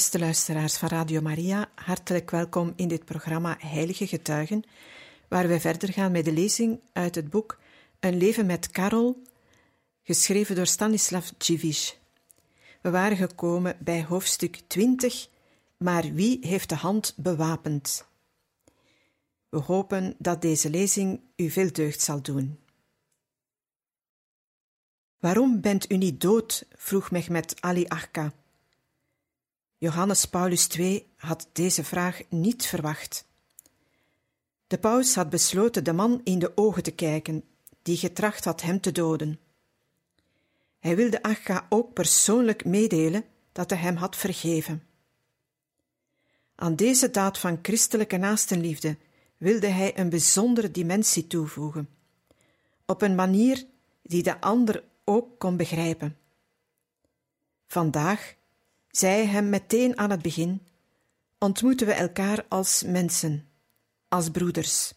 Beste luisteraars van Radio Maria, hartelijk welkom in dit programma Heilige Getuigen, waar wij verder gaan met de lezing uit het boek Een leven met Karel, geschreven door Stanislav Dziwisz. We waren gekomen bij hoofdstuk 20, maar wie heeft de hand bewapend? We hopen dat deze lezing u veel deugd zal doen. Waarom bent u niet dood? vroeg Mehmet Ali Achka. Johannes Paulus II had deze vraag niet verwacht. De paus had besloten de man in de ogen te kijken, die getracht had hem te doden. Hij wilde Agga ook persoonlijk meedelen dat hij hem had vergeven. Aan deze daad van christelijke naastenliefde wilde hij een bijzondere dimensie toevoegen, op een manier die de ander ook kon begrijpen. Vandaag zei hem meteen aan het begin, ontmoeten we elkaar als mensen, als broeders.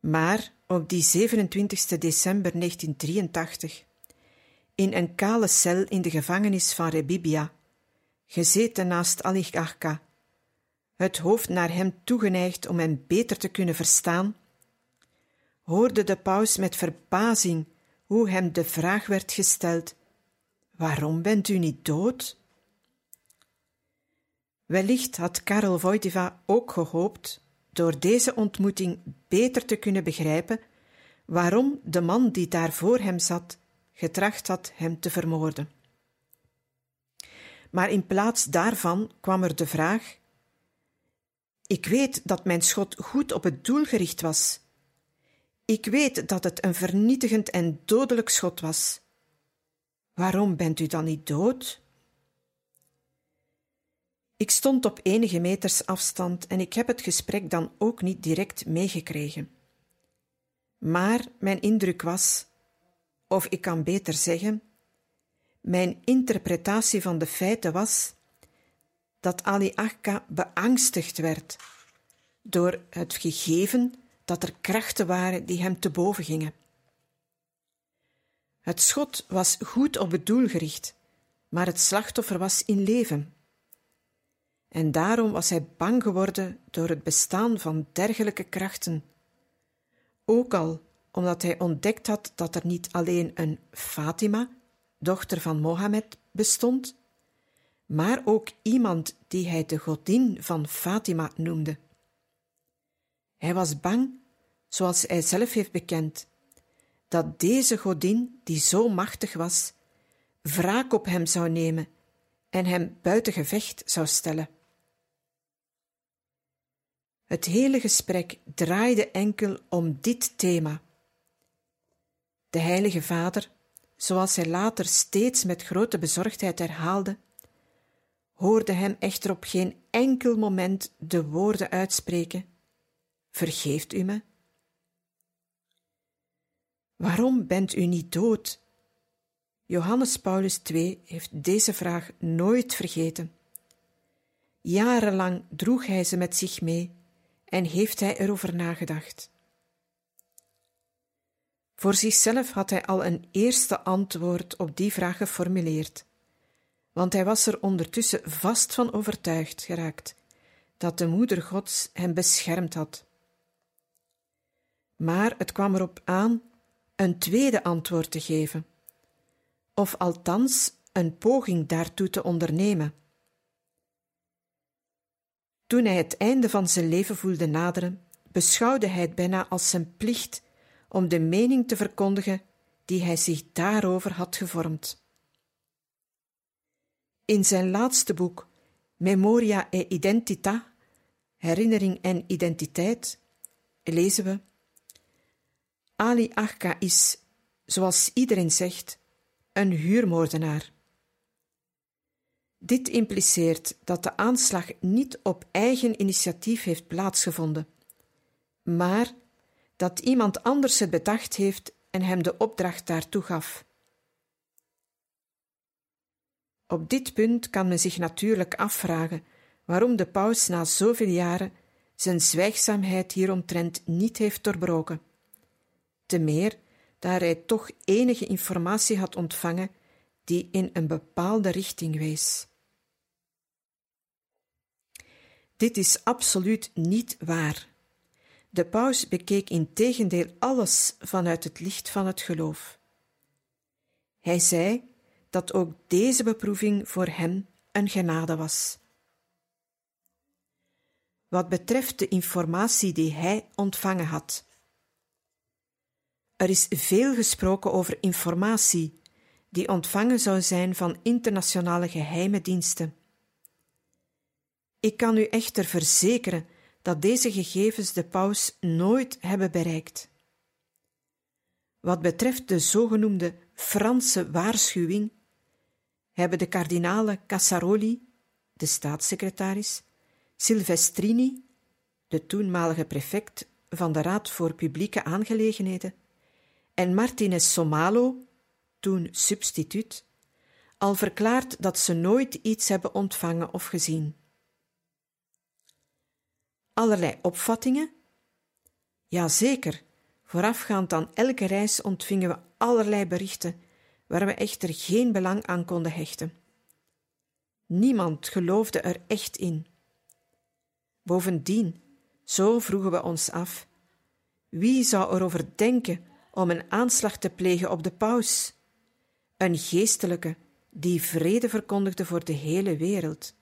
Maar op die 27 december 1983, in een kale cel in de gevangenis van Rebibia, gezeten naast Ali Agka, het hoofd naar hem toegeneigd om hem beter te kunnen verstaan, hoorde de paus met verbazing hoe hem de vraag werd gesteld Waarom bent u niet dood? Wellicht had Karel Wojtyła ook gehoopt door deze ontmoeting beter te kunnen begrijpen waarom de man die daar voor hem zat getracht had hem te vermoorden. Maar in plaats daarvan kwam er de vraag: Ik weet dat mijn schot goed op het doel gericht was. Ik weet dat het een vernietigend en dodelijk schot was. Waarom bent u dan niet dood? Ik stond op enige meters afstand en ik heb het gesprek dan ook niet direct meegekregen. Maar mijn indruk was, of ik kan beter zeggen, mijn interpretatie van de feiten was dat Ali Akka beangstigd werd door het gegeven dat er krachten waren die hem te boven gingen. Het schot was goed op het doel gericht, maar het slachtoffer was in leven. En daarom was hij bang geworden door het bestaan van dergelijke krachten. Ook al omdat hij ontdekt had dat er niet alleen een Fatima, dochter van Mohammed, bestond, maar ook iemand die hij de godin van Fatima noemde. Hij was bang, zoals hij zelf heeft bekend, dat deze godin, die zo machtig was, wraak op hem zou nemen en hem buiten gevecht zou stellen. Het hele gesprek draaide enkel om dit thema. De Heilige Vader, zoals hij later steeds met grote bezorgdheid herhaalde, hoorde hem echter op geen enkel moment de woorden uitspreken: Vergeeft u me? Waarom bent u niet dood? Johannes Paulus II heeft deze vraag nooit vergeten. Jarenlang droeg hij ze met zich mee en heeft hij erover nagedacht. Voor zichzelf had hij al een eerste antwoord op die vraag geformuleerd, want hij was er ondertussen vast van overtuigd geraakt dat de Moeder Gods hem beschermd had. Maar het kwam erop aan een tweede antwoord te geven, of althans een poging daartoe te ondernemen. Toen hij het einde van zijn leven voelde naderen, beschouwde hij het bijna als zijn plicht om de mening te verkondigen die hij zich daarover had gevormd. In zijn laatste boek, Memoria e Identità, Herinnering en Identiteit, lezen we Ali Agca is, zoals iedereen zegt, een huurmoordenaar. Dit impliceert dat de aanslag niet op eigen initiatief heeft plaatsgevonden, maar dat iemand anders het bedacht heeft en hem de opdracht daartoe gaf. Op dit punt kan men zich natuurlijk afvragen waarom de paus na zoveel jaren zijn zwijgzaamheid hieromtrent niet heeft doorbroken. Te meer daar hij toch enige informatie had ontvangen die in een bepaalde richting wees. Dit is absoluut niet waar. De paus bekeek in tegendeel alles vanuit het licht van het geloof. Hij zei dat ook deze beproeving voor hem een genade was. Wat betreft de informatie die hij ontvangen had. Er is veel gesproken over informatie die ontvangen zou zijn van internationale geheime diensten. Ik kan u echter verzekeren dat deze gegevens de paus nooit hebben bereikt. Wat betreft de zogenoemde Franse waarschuwing, hebben de kardinalen Cassaroli, de staatssecretaris, Silvestrini, de toenmalige prefect van de Raad voor Publieke Aangelegenheden, en Martinez Somalo, toen substituut, al verklaard dat ze nooit iets hebben ontvangen of gezien. Allerlei opvattingen? Jazeker, voorafgaand aan elke reis ontvingen we allerlei berichten waar we echter geen belang aan konden hechten. Niemand geloofde er echt in. Bovendien, zo vroegen we ons af, wie zou erover denken om een aanslag te plegen op de paus? Een geestelijke die vrede verkondigde voor de hele wereld.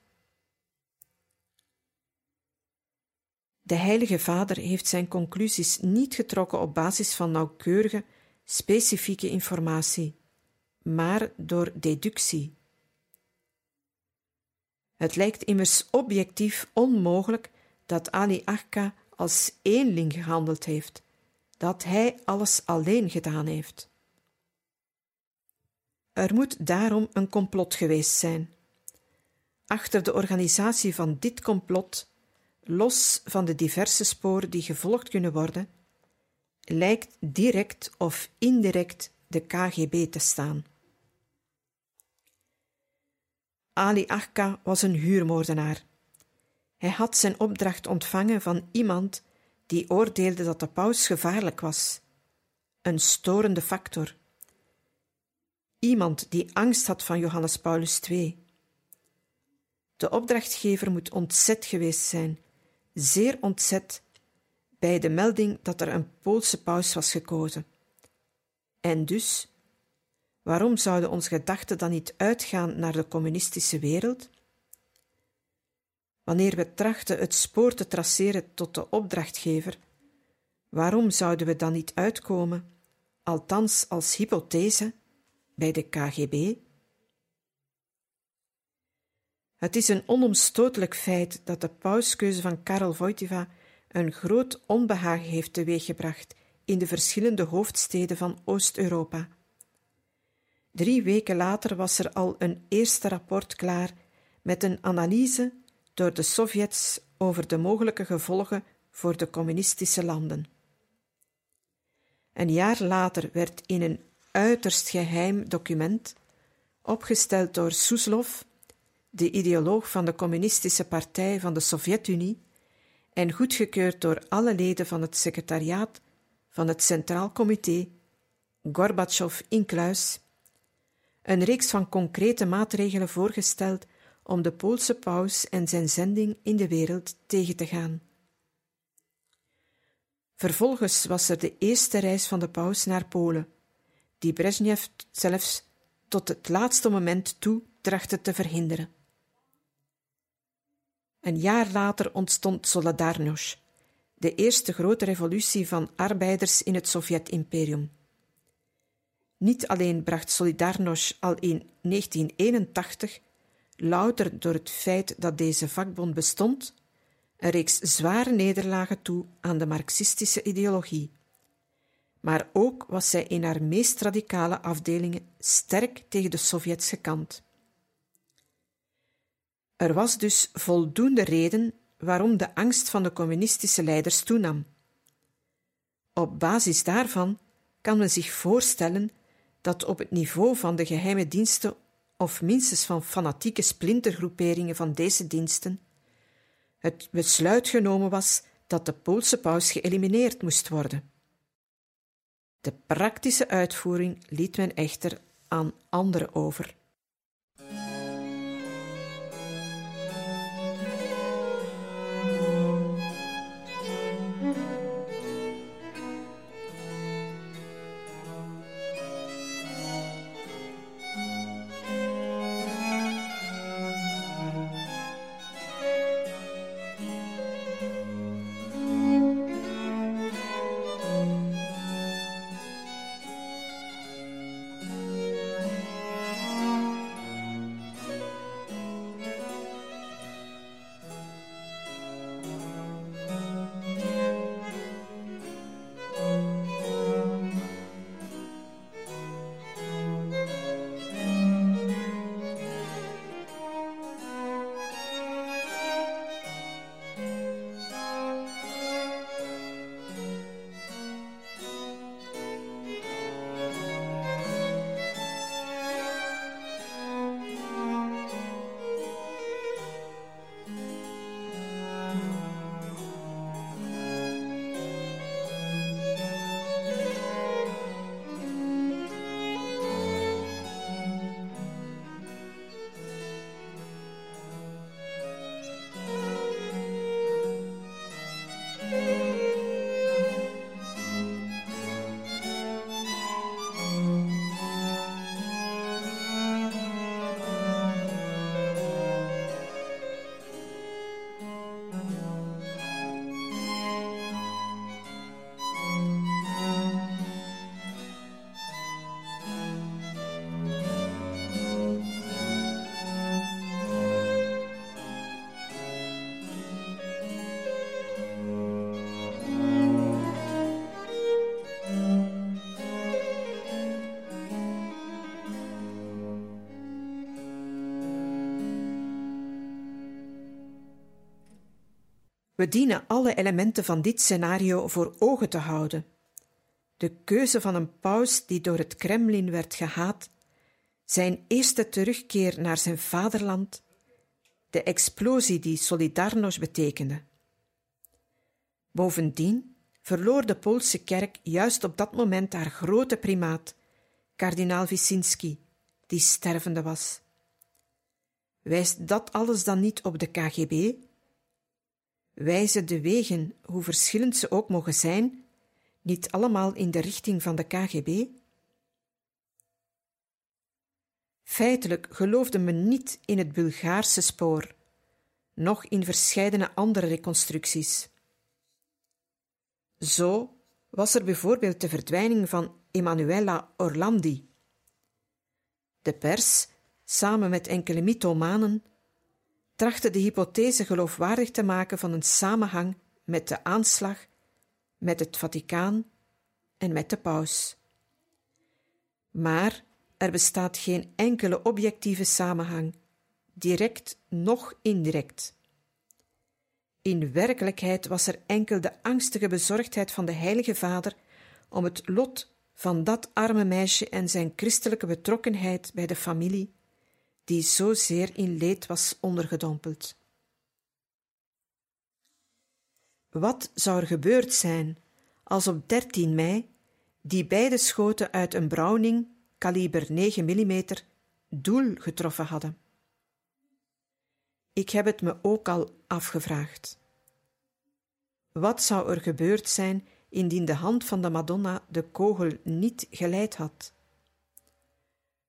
De Heilige Vader heeft zijn conclusies niet getrokken op basis van nauwkeurige, specifieke informatie, maar door deductie. Het lijkt immers objectief onmogelijk dat Ali Akka als eenling gehandeld heeft, dat hij alles alleen gedaan heeft. Er moet daarom een complot geweest zijn. Achter de organisatie van dit complot los van de diverse sporen die gevolgd kunnen worden, lijkt direct of indirect de KGB te staan. Ali Akka was een huurmoordenaar. Hij had zijn opdracht ontvangen van iemand die oordeelde dat de paus gevaarlijk was, een storende factor. Iemand die angst had van Johannes Paulus II. De opdrachtgever moet ontzet geweest zijn zeer ontzet bij de melding dat er een Poolse paus was gekozen. En dus, waarom zouden onze gedachten dan niet uitgaan naar de communistische wereld? Wanneer we trachten het spoor te traceren tot de opdrachtgever, waarom zouden we dan niet uitkomen, althans als hypothese, bij de KGB? Het is een onomstotelijk feit dat de pauskeuze van Karel Wojtyła een groot onbehagen heeft teweeggebracht in de verschillende hoofdsteden van Oost-Europa. Drie weken later was er al een eerste rapport klaar met een analyse door de Sovjets over de mogelijke gevolgen voor de communistische landen. Een jaar later werd in een uiterst geheim document, opgesteld door Soeslof, de ideoloog van de Communistische Partij van de Sovjet-Unie en goedgekeurd door alle leden van het secretariaat van het Centraal Comité, Gorbachev inkluis, een reeks van concrete maatregelen voorgesteld om de Poolse paus en zijn zending in de wereld tegen te gaan. Vervolgens was er de eerste reis van de paus naar Polen, die Brezhnev zelfs tot het laatste moment toe trachtte te verhinderen. Een jaar later ontstond Solidarność, de eerste grote revolutie van arbeiders in het Sovjet-imperium. Niet alleen bracht Solidarność al in 1981, louter door het feit dat deze vakbond bestond, een reeks zware nederlagen toe aan de marxistische ideologie, maar ook was zij in haar meest radicale afdelingen sterk tegen de Sovjets gekant. Er was dus voldoende reden waarom de angst van de communistische leiders toenam. Op basis daarvan kan men zich voorstellen dat op het niveau van de geheime diensten of minstens van fanatieke splintergroeperingen van deze diensten het besluit genomen was dat de Poolse paus geëlimineerd moest worden. De praktische uitvoering liet men echter aan anderen over. We dienen alle elementen van dit scenario voor ogen te houden. De keuze van een paus die door het Kremlin werd gehaat, zijn eerste terugkeer naar zijn vaderland, de explosie die Solidarność betekende. Bovendien verloor de Poolse kerk juist op dat moment haar grote primaat, kardinaal Wyszynski, die stervende was. Wijst dat alles dan niet op de KGB, wijzen de wegen, hoe verschillend ze ook mogen zijn, niet allemaal in de richting van de KGB? Feitelijk geloofde men niet in het Bulgaarse spoor, noch in verscheidene andere reconstructies. Zo was er bijvoorbeeld de verdwijning van Emanuela Orlandi. De pers, samen met enkele mythomanen, trachtte de hypothese geloofwaardig te maken van een samenhang met de aanslag, met het Vaticaan en met de paus. Maar er bestaat geen enkele objectieve samenhang, direct noch indirect. In werkelijkheid was er enkel de angstige bezorgdheid van de Heilige Vader om het lot van dat arme meisje en zijn christelijke betrokkenheid bij de familie die zozeer in leed was ondergedompeld. Wat zou er gebeurd zijn als op 13 mei die beide schoten uit een Browning kaliber 9 mm doel getroffen hadden? Ik heb het me ook al afgevraagd. Wat zou er gebeurd zijn indien de hand van de Madonna de kogel niet geleid had?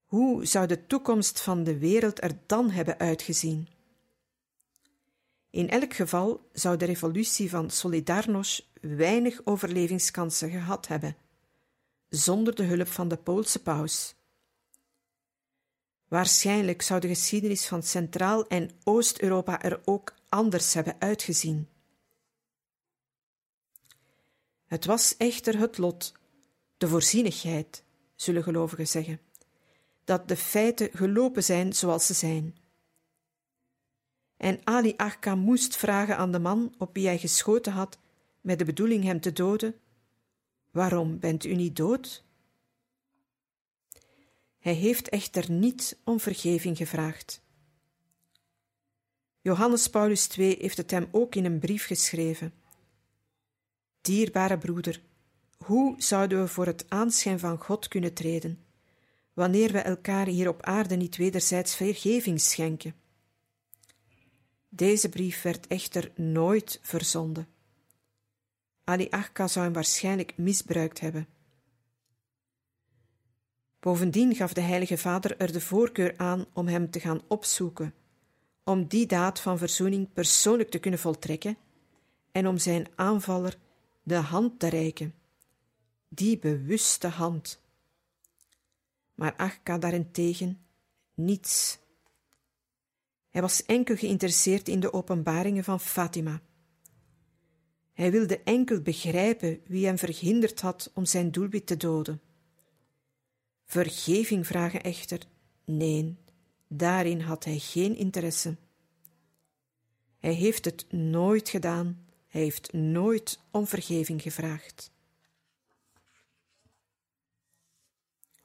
Hoe zou de toekomst van de wereld er dan hebben uitgezien? In elk geval zou de revolutie van Solidarność weinig overlevingskansen gehad hebben, zonder de hulp van de Poolse paus. Waarschijnlijk zou de geschiedenis van Centraal- en Oost-Europa er ook anders hebben uitgezien. Het was echter het lot de voorzienigheid, zullen gelovigen zeggen, dat de feiten gelopen zijn zoals ze zijn. En Ali Akka moest vragen aan de man op wie hij geschoten had, met de bedoeling hem te doden: Waarom bent u niet dood? Hij heeft echter niet om vergeving gevraagd. Johannes Paulus II heeft het hem ook in een brief geschreven. Dierbare broeder, hoe zouden we voor het aanschijn van God kunnen treden, wanneer we elkaar hier op aarde niet wederzijds vergeving schenken? Deze brief werd echter nooit verzonden. Ali Akka zou hem waarschijnlijk misbruikt hebben. Bovendien gaf de Heilige Vader er de voorkeur aan om hem te gaan opzoeken, om die daad van verzoening persoonlijk te kunnen voltrekken en om zijn aanvaller de hand te reiken, die bewuste hand. Maar Akka daarentegen niets. Hij was enkel geïnteresseerd in de openbaringen van Fatima. Hij wilde enkel begrijpen wie hem verhinderd had om zijn doelwit te doden. Vergeving vragen echter, nee, daarin had hij geen interesse. Hij heeft het nooit gedaan, hij heeft nooit om vergeving gevraagd.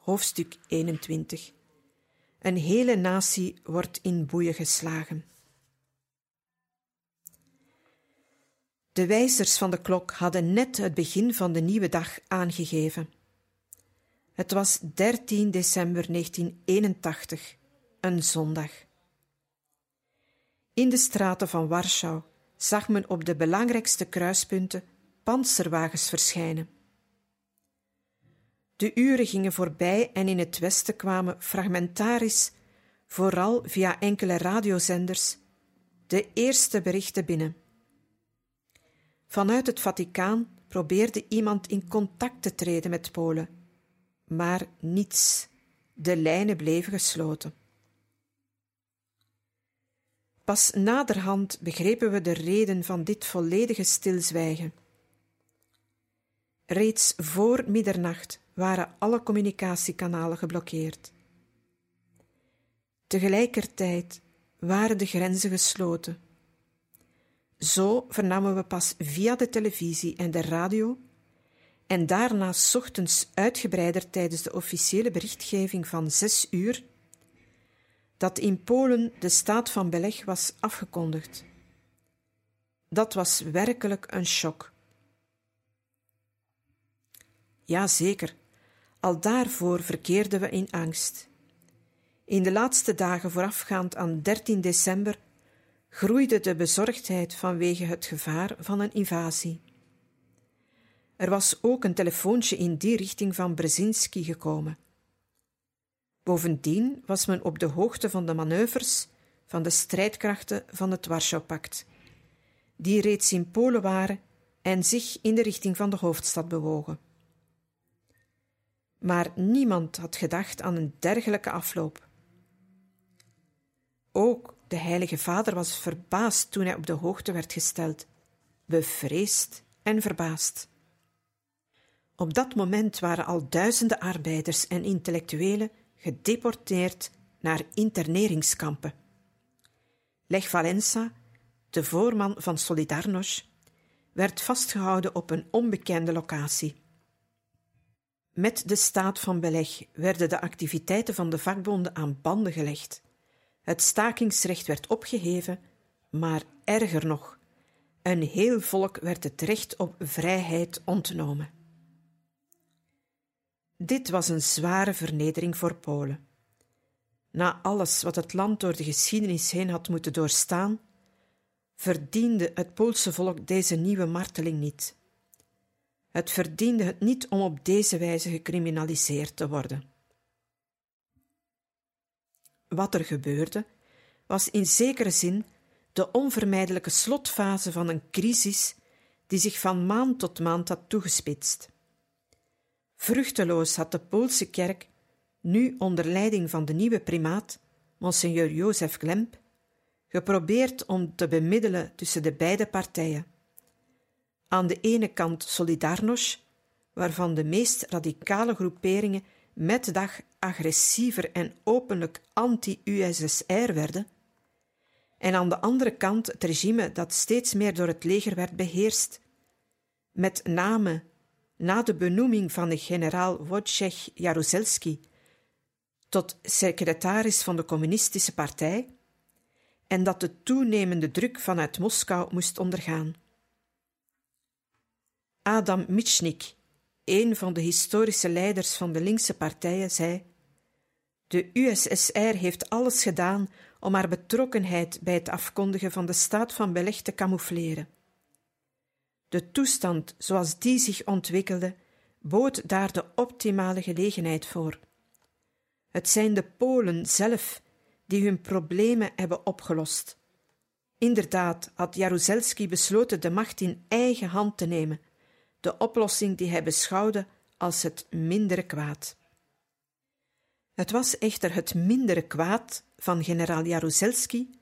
Hoofdstuk 21 Een hele natie wordt in boeien geslagen. De wijzers van de klok hadden net het begin van de nieuwe dag aangegeven. Het was 13 december 1981, een zondag. In de straten van Warschau zag men op de belangrijkste kruispunten panzerwagens verschijnen. De uren gingen voorbij en in het westen kwamen fragmentarisch, vooral via enkele radiozenders, de eerste berichten binnen. Vanuit het Vaticaan probeerde iemand in contact te treden met Polen, maar niets. De lijnen bleven gesloten. Pas naderhand begrepen we de reden van dit volledige stilzwijgen. Reeds voor middernacht waren alle communicatiekanalen geblokkeerd. Tegelijkertijd waren de grenzen gesloten. Zo vernamen we pas via de televisie en de radio en daarna ochtends uitgebreider tijdens de officiële berichtgeving van zes uur dat in Polen de staat van beleg was afgekondigd. Dat was werkelijk een shock. Ja, zeker, al daarvoor verkeerden we in angst. In de laatste dagen voorafgaand aan 13 december groeide de bezorgdheid vanwege het gevaar van een invasie. Er was ook een telefoontje in die richting van Brzezinski gekomen. Bovendien was men op de hoogte van de manoeuvres van de strijdkrachten van het Warschau-pact, die reeds in Polen waren en zich in de richting van de hoofdstad bewogen. Maar niemand had gedacht aan een dergelijke afloop. Ook de Heilige Vader was verbaasd toen hij op de hoogte werd gesteld, bevreesd en verbaasd. Op dat moment waren al duizenden arbeiders en intellectuelen gedeporteerd naar interneringskampen. Lech Valenza, de voorman van Solidarność, werd vastgehouden op een onbekende locatie. Met de staat van beleg werden de activiteiten van de vakbonden aan banden gelegd. Het stakingsrecht werd opgeheven, maar erger nog, een heel volk werd het recht op vrijheid ontnomen. Dit was een zware vernedering voor Polen. Na alles wat het land door de geschiedenis heen had moeten doorstaan, verdiende het Poolse volk deze nieuwe marteling niet. Het verdiende het niet om op deze wijze gecriminaliseerd te worden. Wat er gebeurde, was in zekere zin de onvermijdelijke slotfase van een crisis die zich van maand tot maand had toegespitst. Vruchteloos had de Poolse kerk, nu onder leiding van de nieuwe primaat, Monseigneur Jozef Glemp, geprobeerd om te bemiddelen tussen de beide partijen. Aan de ene kant Solidarność, waarvan de meest radicale groeperingen met de dag agressiever en openlijk anti-USSR werden, en aan de andere kant het regime dat steeds meer door het leger werd beheerst, met name na de benoeming van de generaal Wojciech Jaruzelski tot secretaris van de Communistische Partij, en dat de toenemende druk vanuit Moskou moest ondergaan. Adam Michnik, een van de historische leiders van de linkse partijen, zei: De USSR heeft alles gedaan om haar betrokkenheid bij het afkondigen van de staat van beleg te camoufleren. De toestand zoals die zich ontwikkelde, bood daar de optimale gelegenheid voor. Het zijn de Polen zelf die hun problemen hebben opgelost. Inderdaad had Jaruzelski besloten de macht in eigen hand te nemen, de oplossing die hij beschouwde als het mindere kwaad. Het was echter het mindere kwaad van generaal Jaruzelski,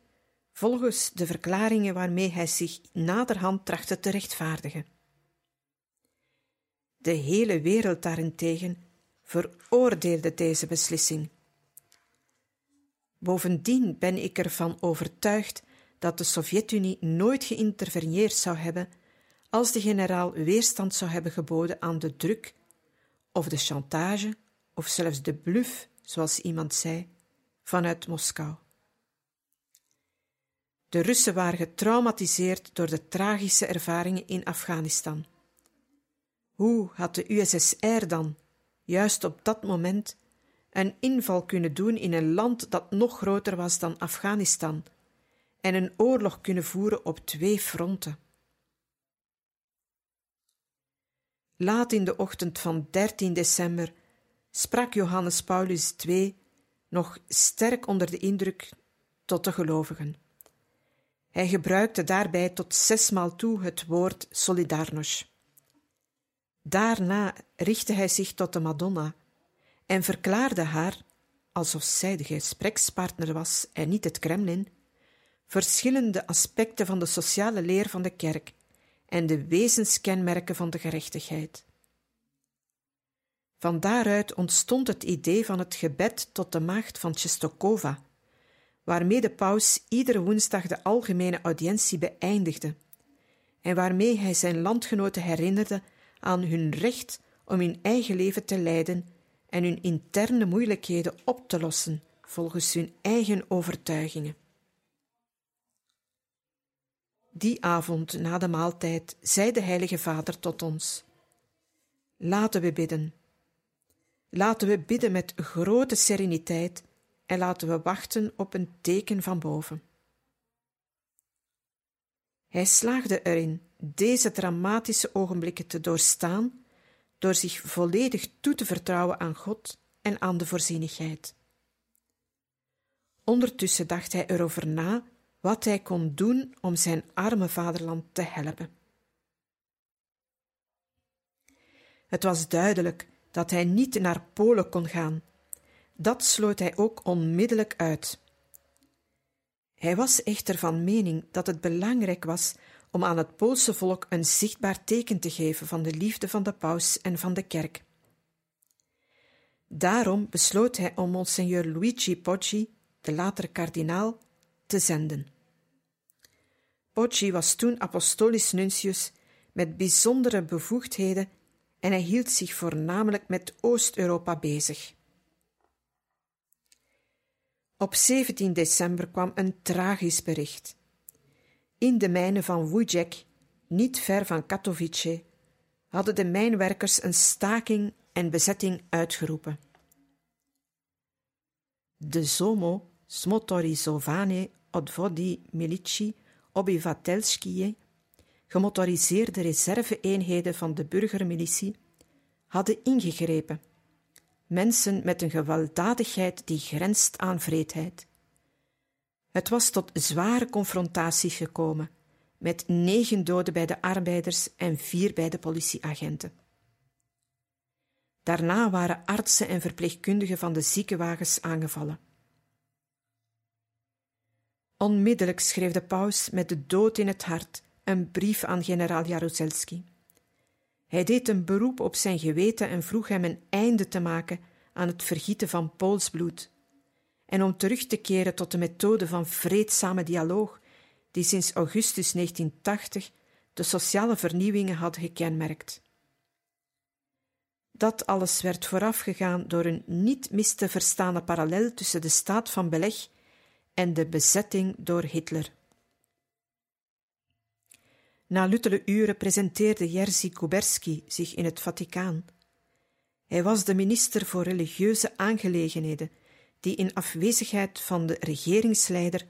volgens de verklaringen waarmee hij zich naderhand trachtte te rechtvaardigen. De hele wereld daarentegen veroordeelde deze beslissing. Bovendien ben ik ervan overtuigd dat de Sovjet-Unie nooit geïnterveneerd zou hebben als de generaal weerstand zou hebben geboden aan de druk of de chantage of zelfs de bluff, zoals iemand zei, vanuit Moskou. De Russen waren getraumatiseerd door de tragische ervaringen in Afghanistan. Hoe had de USSR dan, juist op dat moment, een inval kunnen doen in een land dat nog groter was dan Afghanistan en een oorlog kunnen voeren op twee fronten? Laat in de ochtend van 13 december sprak Johannes Paulus II nog sterk onder de indruk tot de gelovigen. Hij gebruikte daarbij tot zesmaal toe het woord Solidarność. Daarna richtte hij zich tot de Madonna en verklaarde haar, alsof zij de gesprekspartner was en niet het Kremlin, verschillende aspecten van de sociale leer van de kerk en de wezenskenmerken van de gerechtigheid. Van daaruit ontstond het idee van het gebed tot de maagd van Czestochowa, waarmee de paus iedere woensdag de algemene audiëntie beëindigde en waarmee hij zijn landgenoten herinnerde aan hun recht om hun eigen leven te leiden en hun interne moeilijkheden op te lossen volgens hun eigen overtuigingen. Die avond na de maaltijd zei de Heilige Vader tot ons: Laten we bidden. Laten we bidden met grote sereniteit en laten we wachten op een teken van boven. Hij slaagde erin deze dramatische ogenblikken te doorstaan door zich volledig toe te vertrouwen aan God en aan de voorzienigheid. Ondertussen dacht hij erover na wat hij kon doen om zijn arme vaderland te helpen. Het was duidelijk dat hij niet naar Polen kon gaan. Dat sloot hij ook onmiddellijk uit. Hij was echter van mening dat het belangrijk was om aan het Poolse volk een zichtbaar teken te geven van de liefde van de paus en van de kerk. Daarom besloot hij om monseigneur Luigi Poggi, de latere kardinaal, te zenden. Poggi was toen apostolisch nuntius met bijzondere bevoegdheden en hij hield zich voornamelijk met Oost-Europa bezig. Op 17 december kwam een tragisch bericht. In de mijnen van Wujek, niet ver van Katowice, hadden de mijnwerkers een staking en bezetting uitgeroepen. De Zomo smotorizovane odvodi milici obywatelskie, gemotoriseerde reserve-eenheden van de burgermilitie, hadden ingegrepen. Mensen met een gewelddadigheid die grenst aan vreedheid. Het was tot zware confrontaties gekomen, met negen doden bij de arbeiders en vier bij de politieagenten. Daarna waren artsen en verpleegkundigen van de ziekenwagens aangevallen. Onmiddellijk schreef de paus met de dood in het hart een brief aan generaal Jaruzelski. Hij deed een beroep op zijn geweten en vroeg hem een einde te maken aan het vergieten van Pools bloed en om terug te keren tot de methode van vreedzame dialoog die sinds augustus 1980 de sociale vernieuwingen had gekenmerkt. Dat alles werd voorafgegaan door een niet mis te verstaande parallel tussen de staat van beleg en de bezetting door Hitler. Na luttele uren presenteerde Jerzy Kuberski zich in het Vaticaan. Hij was de minister voor religieuze aangelegenheden, die in afwezigheid van de regeringsleider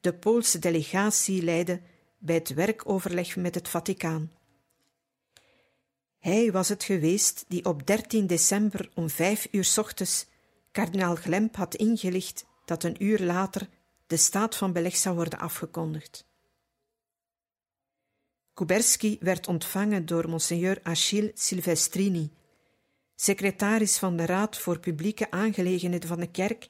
de Poolse delegatie leidde bij het werkoverleg met het Vaticaan. Hij was het geweest die op 13 december om vijf uur ochtends kardinaal Glemp had ingelicht dat een uur later de staat van beleg zou worden afgekondigd. Kuberski werd ontvangen door monseigneur Achille Silvestrini, secretaris van de Raad voor Publieke Aangelegenheden van de Kerk,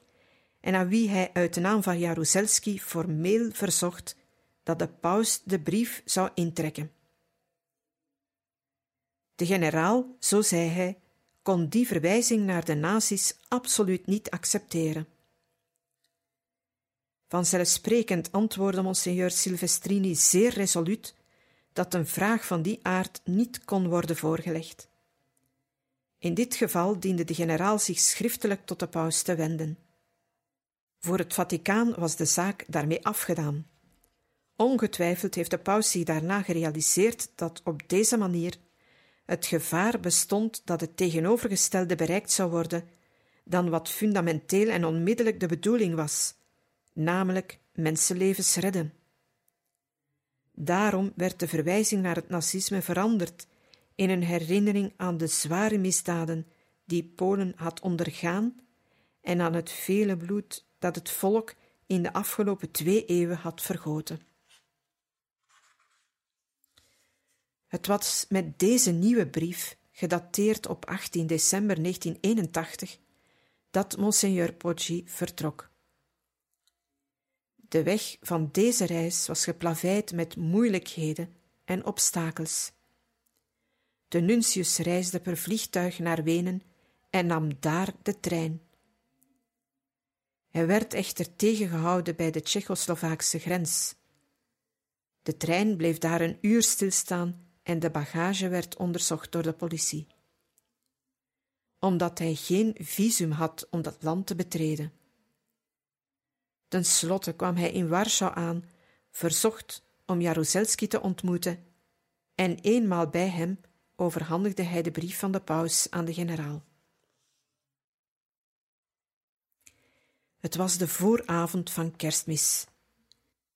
en aan wie hij uit de naam van Jaruzelski formeel verzocht dat de paus de brief zou intrekken. De generaal, zo zei hij, kon die verwijzing naar de nazi's absoluut niet accepteren. Vanzelfsprekend antwoordde monseigneur Silvestrini zeer resoluut dat een vraag van die aard niet kon worden voorgelegd. In dit geval diende de generaal zich schriftelijk tot de paus te wenden. Voor het Vaticaan was de zaak daarmee afgedaan. Ongetwijfeld heeft de paus zich daarna gerealiseerd dat op deze manier het gevaar bestond dat het tegenovergestelde bereikt zou worden dan wat fundamenteel en onmiddellijk de bedoeling was, namelijk mensenlevens redden. Daarom werd de verwijzing naar het nazisme veranderd in een herinnering aan de zware misdaden die Polen had ondergaan en aan het vele bloed dat het volk in de afgelopen twee eeuwen had vergoten. Het was met deze nieuwe brief, gedateerd op 18 december 1981, dat Monseigneur Poggi vertrok. De weg van deze reis was geplaveid met moeilijkheden en obstakels. De nuntius reisde per vliegtuig naar Wenen en nam daar de trein. Hij werd echter tegengehouden bij de Tsjechoslovaakse grens. De trein bleef daar een uur stilstaan en de bagage werd onderzocht door de politie. Omdat hij geen visum had om dat land te betreden. Ten slotte kwam hij in Warschau aan, verzocht om Jaruzelski te ontmoeten, en eenmaal bij hem overhandigde hij de brief van de paus aan de generaal. Het was de vooravond van kerstmis.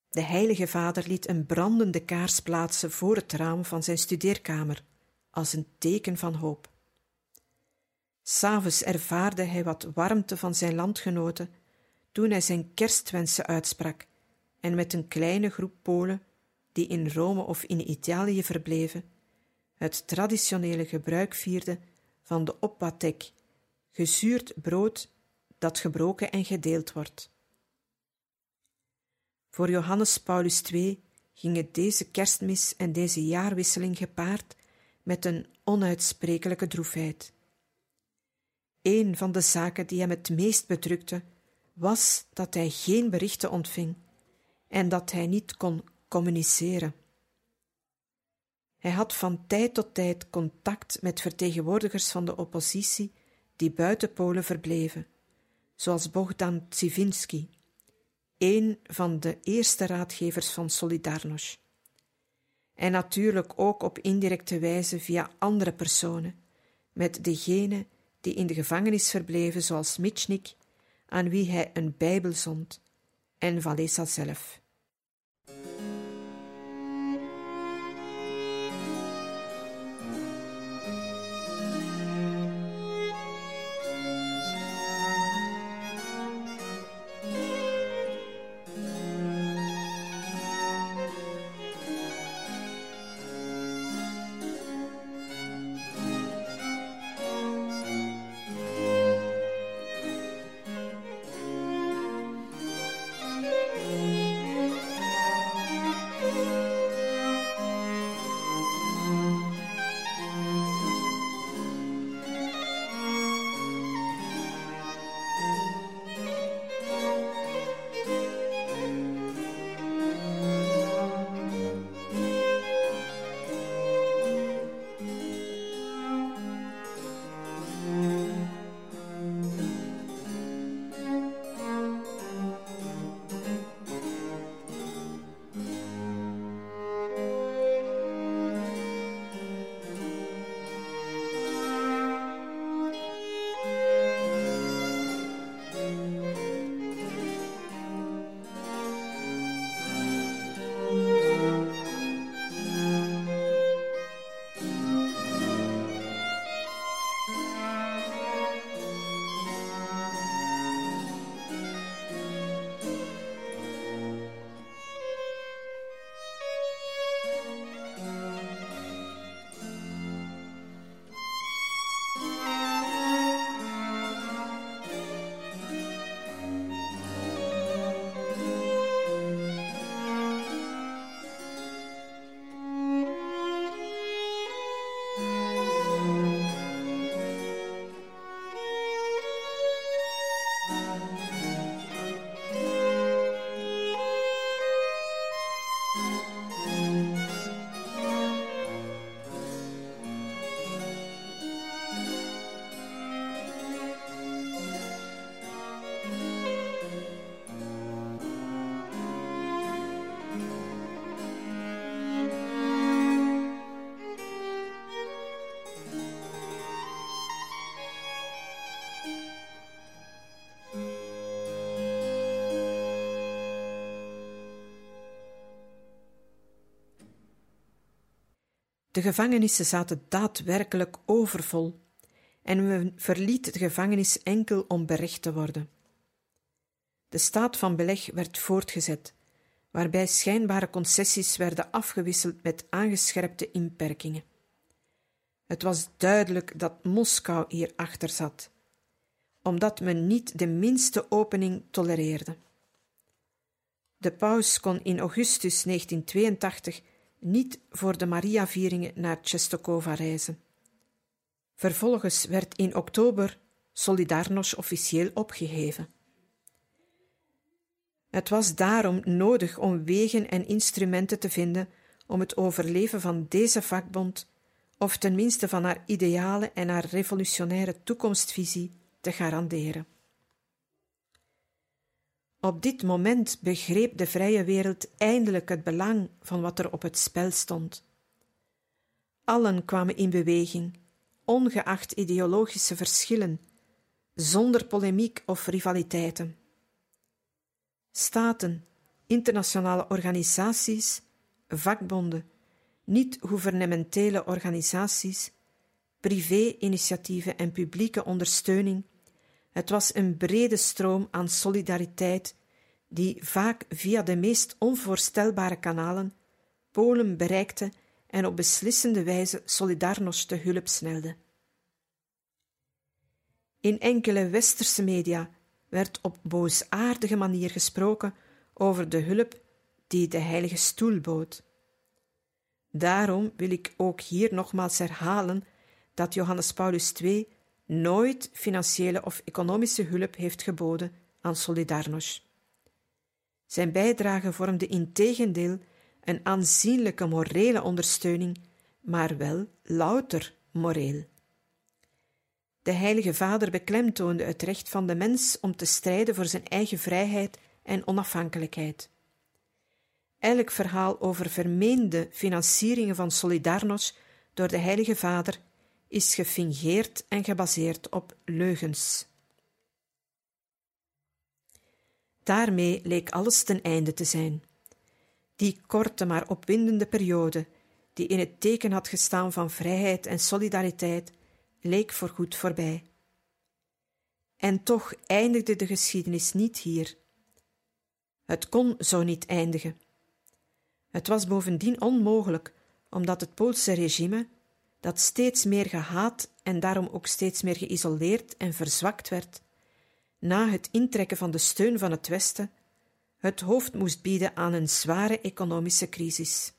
De heilige vader liet een brandende kaars plaatsen voor het raam van zijn studeerkamer, als een teken van hoop. S'avonds ervaarde hij wat warmte van zijn landgenoten toen hij zijn kerstwensen uitsprak en met een kleine groep Polen, die in Rome of in Italië verbleven, het traditionele gebruik vierde van de opwatek, gezuurd brood dat gebroken en gedeeld wordt. Voor Johannes Paulus II gingen deze kerstmis en deze jaarwisseling gepaard met een onuitsprekelijke droefheid. Een van de zaken die hem het meest bedrukte, was dat hij geen berichten ontving en dat hij niet kon communiceren. Hij had van tijd tot tijd contact met vertegenwoordigers van de oppositie die buiten Polen verbleven, zoals Bogdan Tsivinsky, een van de eerste raadgevers van Solidarność. En natuurlijk ook op indirecte wijze via andere personen, met degene die in de gevangenis verbleven, zoals Mitchnik, aan wie hij een Bijbel zond, en Valesa zelf. De gevangenissen zaten daadwerkelijk overvol en men verliet de gevangenis enkel om berecht te worden. De staat van beleg werd voortgezet, waarbij schijnbare concessies werden afgewisseld met aangescherpte inperkingen. Het was duidelijk dat Moskou hierachter zat, omdat men niet de minste opening tolereerde. De paus kon in augustus 1982 niet voor de Maria-vieringen naar Czestochowa reizen. Vervolgens werd in oktober Solidarność officieel opgeheven. Het was daarom nodig om wegen en instrumenten te vinden om het overleven van deze vakbond, of tenminste van haar idealen en haar revolutionaire toekomstvisie, te garanderen. Op dit moment begreep de vrije wereld eindelijk het belang van wat er op het spel stond. Allen kwamen in beweging, ongeacht ideologische verschillen, zonder polemiek of rivaliteiten. Staten, internationale organisaties, vakbonden, niet-gouvernementele organisaties, privé-initiatieven en publieke ondersteuning het was een brede stroom aan solidariteit die vaak via de meest onvoorstelbare kanalen Polen bereikte en op beslissende wijze Solidarność te hulp snelde. In enkele westerse media werd op boosaardige manier gesproken over de hulp die de Heilige Stoel bood. Daarom wil ik ook hier nogmaals herhalen dat Johannes Paulus II nooit financiële of economische hulp heeft geboden aan Solidarność. Zijn bijdrage vormde integendeel een aanzienlijke morele ondersteuning, maar wel louter moreel. De Heilige Vader beklemtoonde het recht van de mens om te strijden voor zijn eigen vrijheid en onafhankelijkheid. Elk verhaal over vermeende financieringen van Solidarność door de Heilige Vader is gefingeerd en gebaseerd op leugens. Daarmee leek alles ten einde te zijn. Die korte maar opwindende periode, die in het teken had gestaan van vrijheid en solidariteit, leek voorgoed voorbij. En toch eindigde de geschiedenis niet hier. Het kon zo niet eindigen. Het was bovendien onmogelijk, omdat het Poolse regime dat steeds meer gehaat en daarom ook steeds meer geïsoleerd en verzwakt werd, na het intrekken van de steun van het Westen, het hoofd moest bieden aan een zware economische crisis.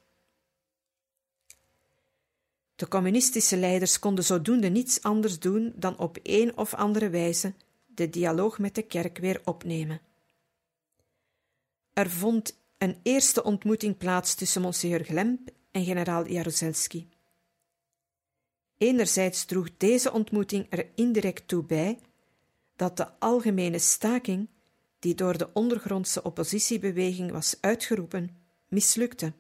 De communistische leiders konden zodoende niets anders doen dan op een of andere wijze de dialoog met de kerk weer opnemen. Er vond een eerste ontmoeting plaats tussen Monseigneur Glemp en generaal Jaruzelski. Enerzijds droeg deze ontmoeting er indirect toe bij dat de algemene staking, die door de ondergrondse oppositiebeweging was uitgeroepen, mislukte.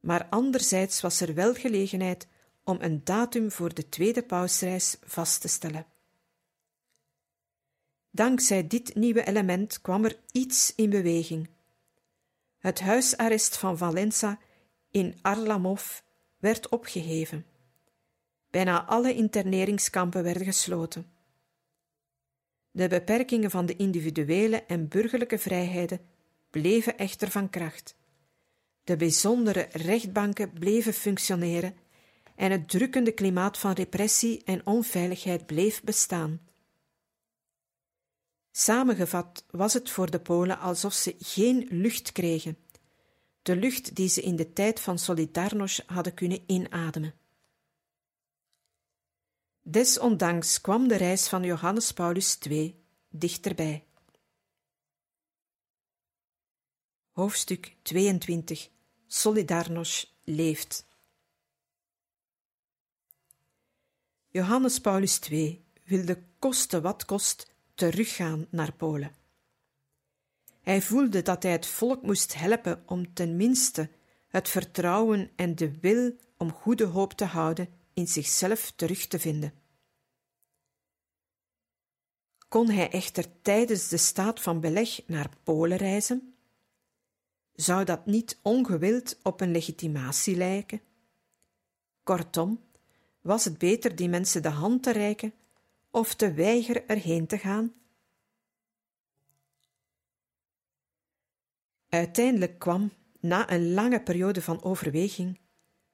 Maar anderzijds was er wel gelegenheid om een datum voor de tweede pausreis vast te stellen. Dankzij dit nieuwe element kwam er iets in beweging. Het huisarrest van Valenza in Arlamov werd opgeheven. Bijna alle interneringskampen werden gesloten. De beperkingen van de individuele en burgerlijke vrijheden bleven echter van kracht. De bijzondere rechtbanken bleven functioneren en het drukkende klimaat van repressie en onveiligheid bleef bestaan. Samengevat was het voor de Polen alsof ze geen lucht kregen, de lucht die ze in de tijd van Solidarność hadden kunnen inademen. Desondanks kwam de reis van Johannes Paulus II dichterbij. Hoofdstuk 22 Solidarność leeft. Johannes Paulus II wilde koste wat kost teruggaan naar Polen. Hij voelde dat hij het volk moest helpen om ten minste het vertrouwen en de wil om goede hoop te houden in zichzelf terug te vinden. Kon hij echter tijdens de staat van beleg naar Polen reizen? Zou dat niet ongewild op een legitimatie lijken? Kortom, was het beter die mensen de hand te reiken of te weigeren erheen te gaan? Uiteindelijk kwam, na een lange periode van overweging,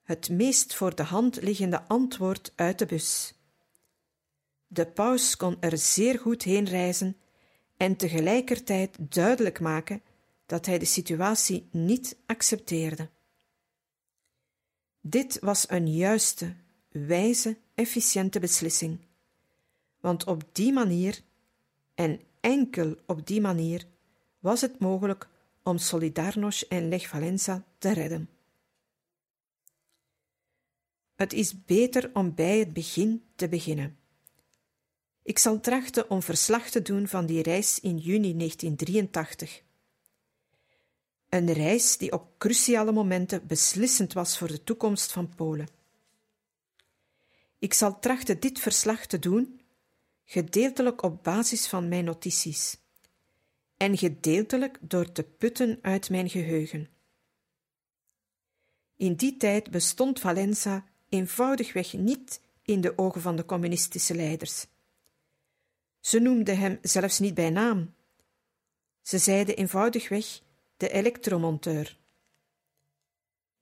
het meest voor de hand liggende antwoord uit de bus. De paus kon er zeer goed heen reizen en tegelijkertijd duidelijk maken dat hij de situatie niet accepteerde. Dit was een juiste, wijze, efficiënte beslissing, want op die manier, en enkel op die manier, was het mogelijk om Solidarność en Lech Valenza te redden. Het is beter om bij het begin te beginnen. Ik zal trachten om verslag te doen van die reis in juni 1983. Een reis die op cruciale momenten beslissend was voor de toekomst van Polen. Ik zal trachten dit verslag te doen, gedeeltelijk op basis van mijn notities en gedeeltelijk door te putten uit mijn geheugen. In die tijd bestond Valenza eenvoudigweg niet in de ogen van de communistische leiders. Ze noemden hem zelfs niet bij naam. Ze zeiden eenvoudigweg de elektromonteur.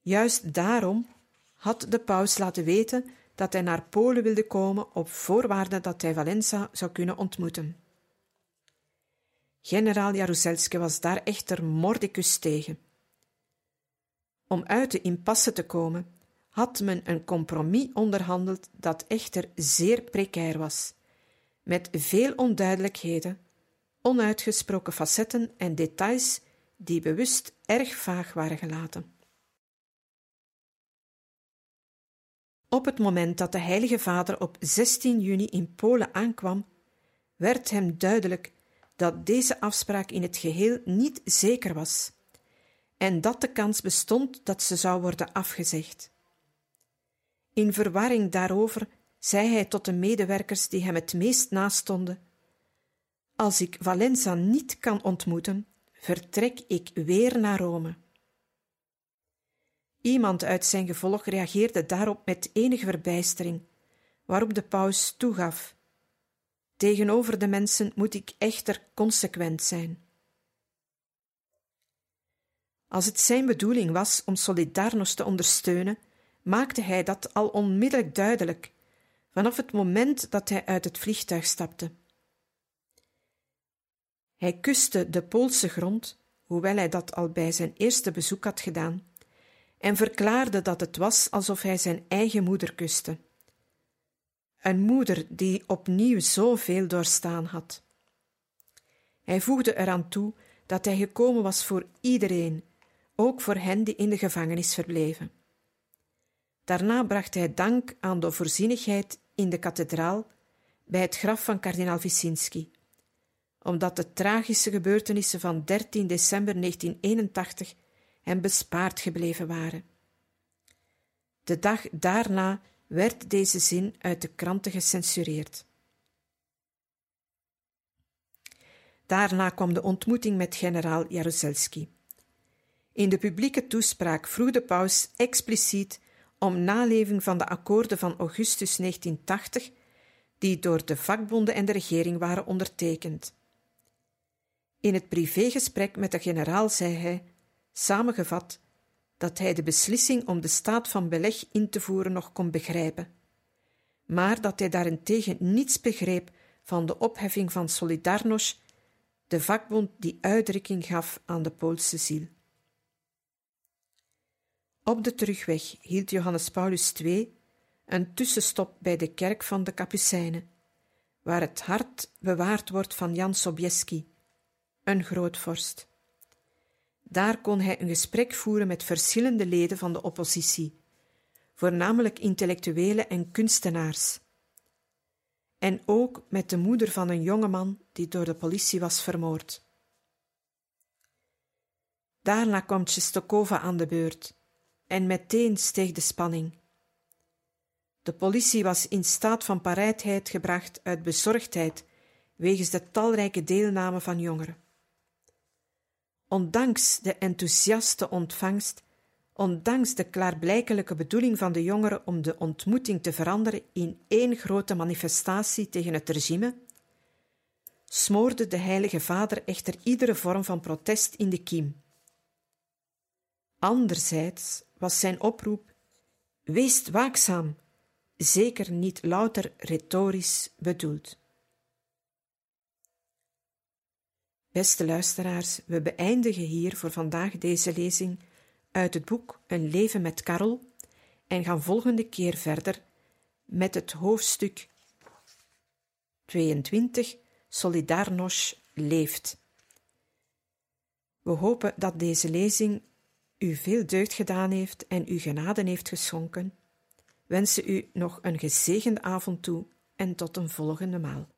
Juist daarom had de paus laten weten dat hij naar Polen wilde komen op voorwaarde dat hij Valenza zou kunnen ontmoeten. Generaal Jaruzelski was daar echter mordicus tegen. Om uit de impasse te komen, had men een compromis onderhandeld dat echter zeer precair was, met veel onduidelijkheden, onuitgesproken facetten en details die bewust erg vaag waren gelaten. Op het moment dat de Heilige Vader op 16 juni in Polen aankwam, werd hem duidelijk dat deze afspraak in het geheel niet zeker was en dat de kans bestond dat ze zou worden afgezegd. In verwarring daarover zei hij tot de medewerkers die hem het meest nastonden: Als ik Valenza niet kan ontmoeten, vertrek ik weer naar Rome. Iemand uit zijn gevolg reageerde daarop met enige verbijstering, waarop de paus toegaf: Tegenover de mensen moet ik echter consequent zijn. Als het zijn bedoeling was om Solidarność te ondersteunen, maakte hij dat al onmiddellijk duidelijk, vanaf het moment dat hij uit het vliegtuig stapte. Hij kuste de Poolse grond, hoewel hij dat al bij zijn eerste bezoek had gedaan, en verklaarde dat het was alsof hij zijn eigen moeder kuste. Een moeder die opnieuw zoveel doorstaan had. Hij voegde eraan toe dat hij gekomen was voor iedereen, ook voor hen die in de gevangenis verbleven. Daarna bracht hij dank aan de voorzienigheid in de kathedraal bij het graf van kardinaal Wyszynski, omdat de tragische gebeurtenissen van 13 december 1981 hem bespaard gebleven waren. De dag daarna werd deze zin uit de kranten gecensureerd. Daarna kwam de ontmoeting met generaal Jaruzelski. In de publieke toespraak vroeg de paus expliciet om naleving van de akkoorden van augustus 1980, die door de vakbonden en de regering waren ondertekend. In het privégesprek met de generaal zei hij, samengevat, dat hij de beslissing om de staat van beleg in te voeren nog kon begrijpen, maar dat hij daarentegen niets begreep van de opheffing van Solidarność, de vakbond die uitdrukking gaf aan de Poolse ziel. Op de terugweg hield Johannes Paulus II een tussenstop bij de kerk van de Kapucijnen, waar het hart bewaard wordt van Jan Sobieski, een grootvorst. Daar kon hij een gesprek voeren met verschillende leden van de oppositie, voornamelijk intellectuelen en kunstenaars. En ook met de moeder van een jongeman die door de politie was vermoord. Daarna kwam Czestochowa aan de beurt en meteen steeg de spanning. De politie was in staat van paraatheid gebracht uit bezorgdheid wegens de talrijke deelname van jongeren. Ondanks de enthousiaste ontvangst ondanks de klaarblijkelijke bedoeling van de jongeren om de ontmoeting te veranderen in één grote manifestatie tegen het regime, smoorde de Heilige Vader echter iedere vorm van protest in de kiem. Anderzijds was zijn oproep: Wees waakzaam, zeker niet louter retorisch bedoeld. Beste luisteraars, we beëindigen hier voor vandaag deze lezing uit het boek Een leven met Karel en gaan volgende keer verder met het hoofdstuk 22 Solidarność leeft. We hopen dat deze lezing u veel deugd gedaan heeft en u genade heeft geschonken. Wensen u nog een gezegende avond toe en tot een volgende maal.